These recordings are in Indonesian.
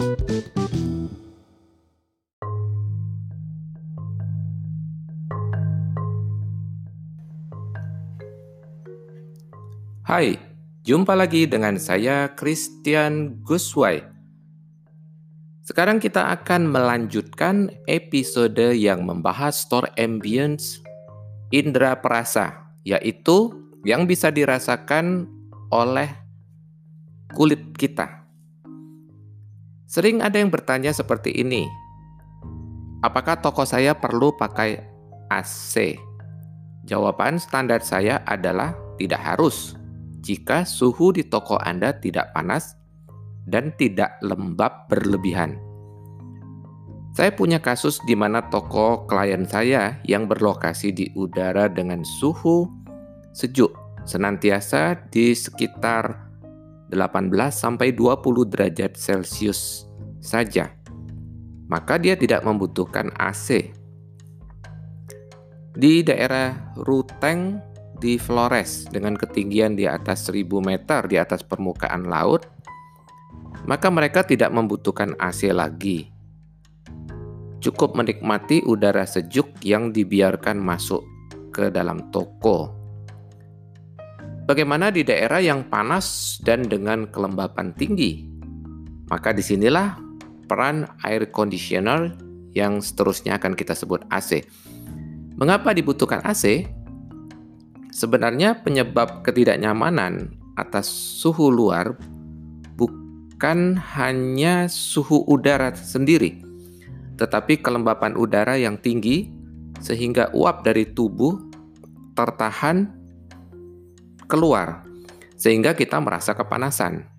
Hai, jumpa lagi dengan saya Christian Guswai. Sekarang kita akan melanjutkan episode yang membahas store ambience indera perasa, yaitu yang bisa dirasakan oleh kulit kita. Sering ada yang bertanya seperti ini, apakah toko saya perlu pakai AC? Jawaban standar saya adalah tidak harus jika suhu di toko Anda tidak panas dan tidak lembab berlebihan. Saya punya kasus di mana toko klien saya yang berlokasi di udara dengan suhu sejuk senantiasa di sekitar 18 sampai 20 derajat Celcius saja. Maka dia tidak membutuhkan AC. Di daerah Ruteng di Flores dengan ketinggian di atas 1000 meter di atas permukaan laut, maka mereka tidak membutuhkan AC lagi. Cukup menikmati udara sejuk yang dibiarkan masuk ke dalam toko. Bagaimana di daerah yang panas dan dengan kelembapan tinggi? Maka di sinilah peran air conditioner yang seterusnya akan kita sebut AC. Mengapa dibutuhkan AC? Sebenarnya penyebab ketidaknyamanan atas suhu luar bukan hanya suhu udara sendiri, tetapi kelembapan udara yang tinggi sehingga uap dari tubuh tertahan keluar sehingga kita merasa kepanasan.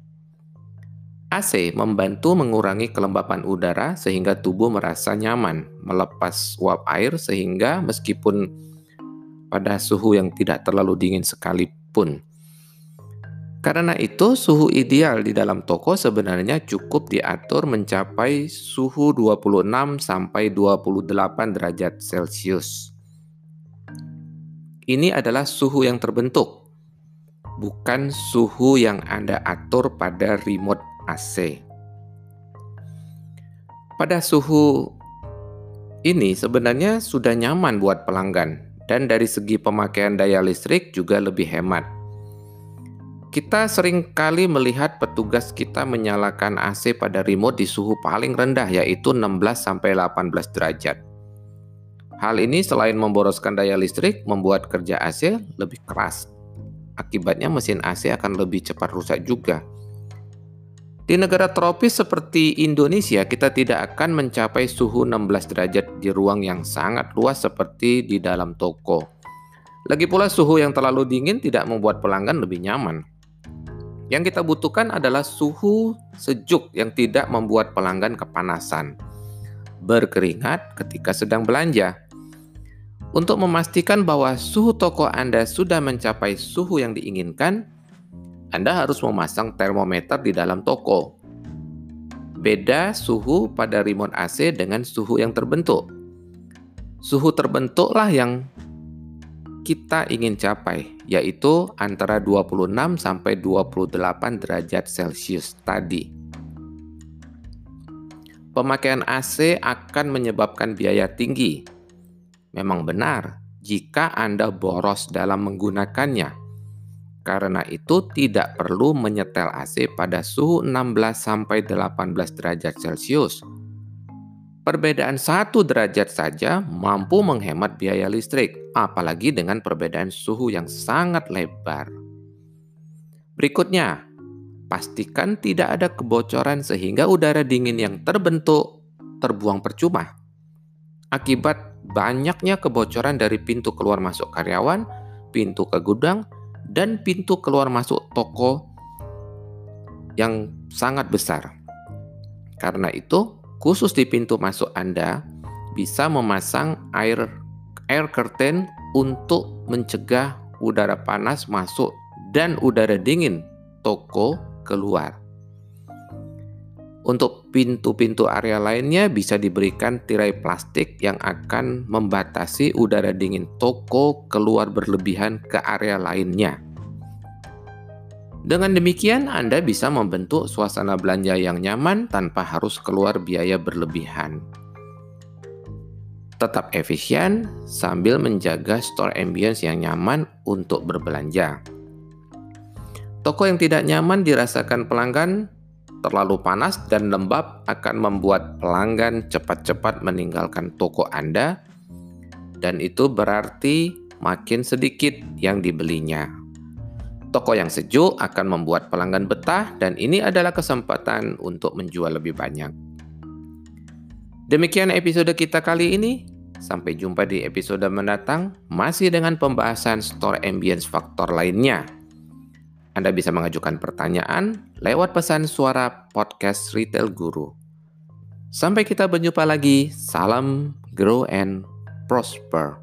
AC membantu mengurangi kelembapan udara sehingga tubuh merasa nyaman, melepas uap air sehingga meskipun pada suhu yang tidak terlalu dingin sekalipun. Karena itu, suhu ideal di dalam toko sebenarnya cukup diatur mencapai suhu 26 sampai 28 derajat Celcius. Ini adalah suhu yang terbentuk, bukan suhu yang Anda atur pada remote AC. Pada suhu ini sebenarnya sudah nyaman buat pelanggan, dan dari segi pemakaian daya listrik juga lebih hemat. Kita sering kali melihat petugas kita menyalakan AC pada remote di suhu paling rendah yaitu 16 sampai 18 derajat. Hal ini selain memboroskan daya listrik, membuat kerja AC lebih keras. Akibatnya mesin AC akan lebih cepat rusak juga. Di negara tropis seperti Indonesia, kita tidak akan mencapai suhu 16 derajat di ruang yang sangat luas seperti di dalam toko. Lagi pula suhu yang terlalu dingin tidak membuat pelanggan lebih nyaman. Yang kita butuhkan adalah suhu sejuk yang tidak membuat pelanggan kepanasan, berkeringat ketika sedang belanja. Untuk memastikan bahwa suhu toko Anda sudah mencapai suhu yang diinginkan, anda harus memasang termometer di dalam toko. Beda suhu pada remote AC dengan suhu yang terbentuk. Suhu terbentuklah yang kita ingin capai, yaitu antara 26 sampai 28 derajat Celcius tadi. Pemakaian AC akan menyebabkan biaya tinggi. Memang benar, jika Anda boros dalam menggunakannya, karena itu tidak perlu menyetel AC pada suhu 16 sampai 18 derajat Celcius. Perbedaan satu derajat saja mampu menghemat biaya listrik, apalagi dengan perbedaan suhu yang sangat lebar. Berikutnya, pastikan tidak ada kebocoran sehingga udara dingin yang terbentuk terbuang percuma. Akibat banyaknya kebocoran dari pintu keluar masuk karyawan, pintu ke gudang, dan pintu keluar masuk toko yang sangat besar. Karena itu, khusus di pintu masuk Anda bisa memasang air air curtain untuk mencegah udara panas masuk dan udara dingin toko keluar. Untuk pintu-pintu area lainnya bisa diberikan tirai plastik yang akan membatasi udara dingin toko keluar berlebihan ke area lainnya. Dengan demikian, Anda bisa membentuk suasana belanja yang nyaman tanpa harus keluar biaya berlebihan. Tetap efisien sambil menjaga store ambience yang nyaman untuk berbelanja. Toko yang tidak nyaman dirasakan pelanggan terlalu panas dan lembab akan membuat pelanggan cepat-cepat meninggalkan toko Anda, dan itu berarti makin sedikit yang dibelinya. Toko yang sejuk akan membuat pelanggan betah dan ini adalah kesempatan untuk menjual lebih banyak. Demikian episode kita kali ini. Sampai jumpa di episode mendatang masih dengan pembahasan store ambience faktor lainnya. Anda bisa mengajukan pertanyaan lewat pesan suara podcast Retail Guru. Sampai kita berjumpa lagi. Salam grow and prosper.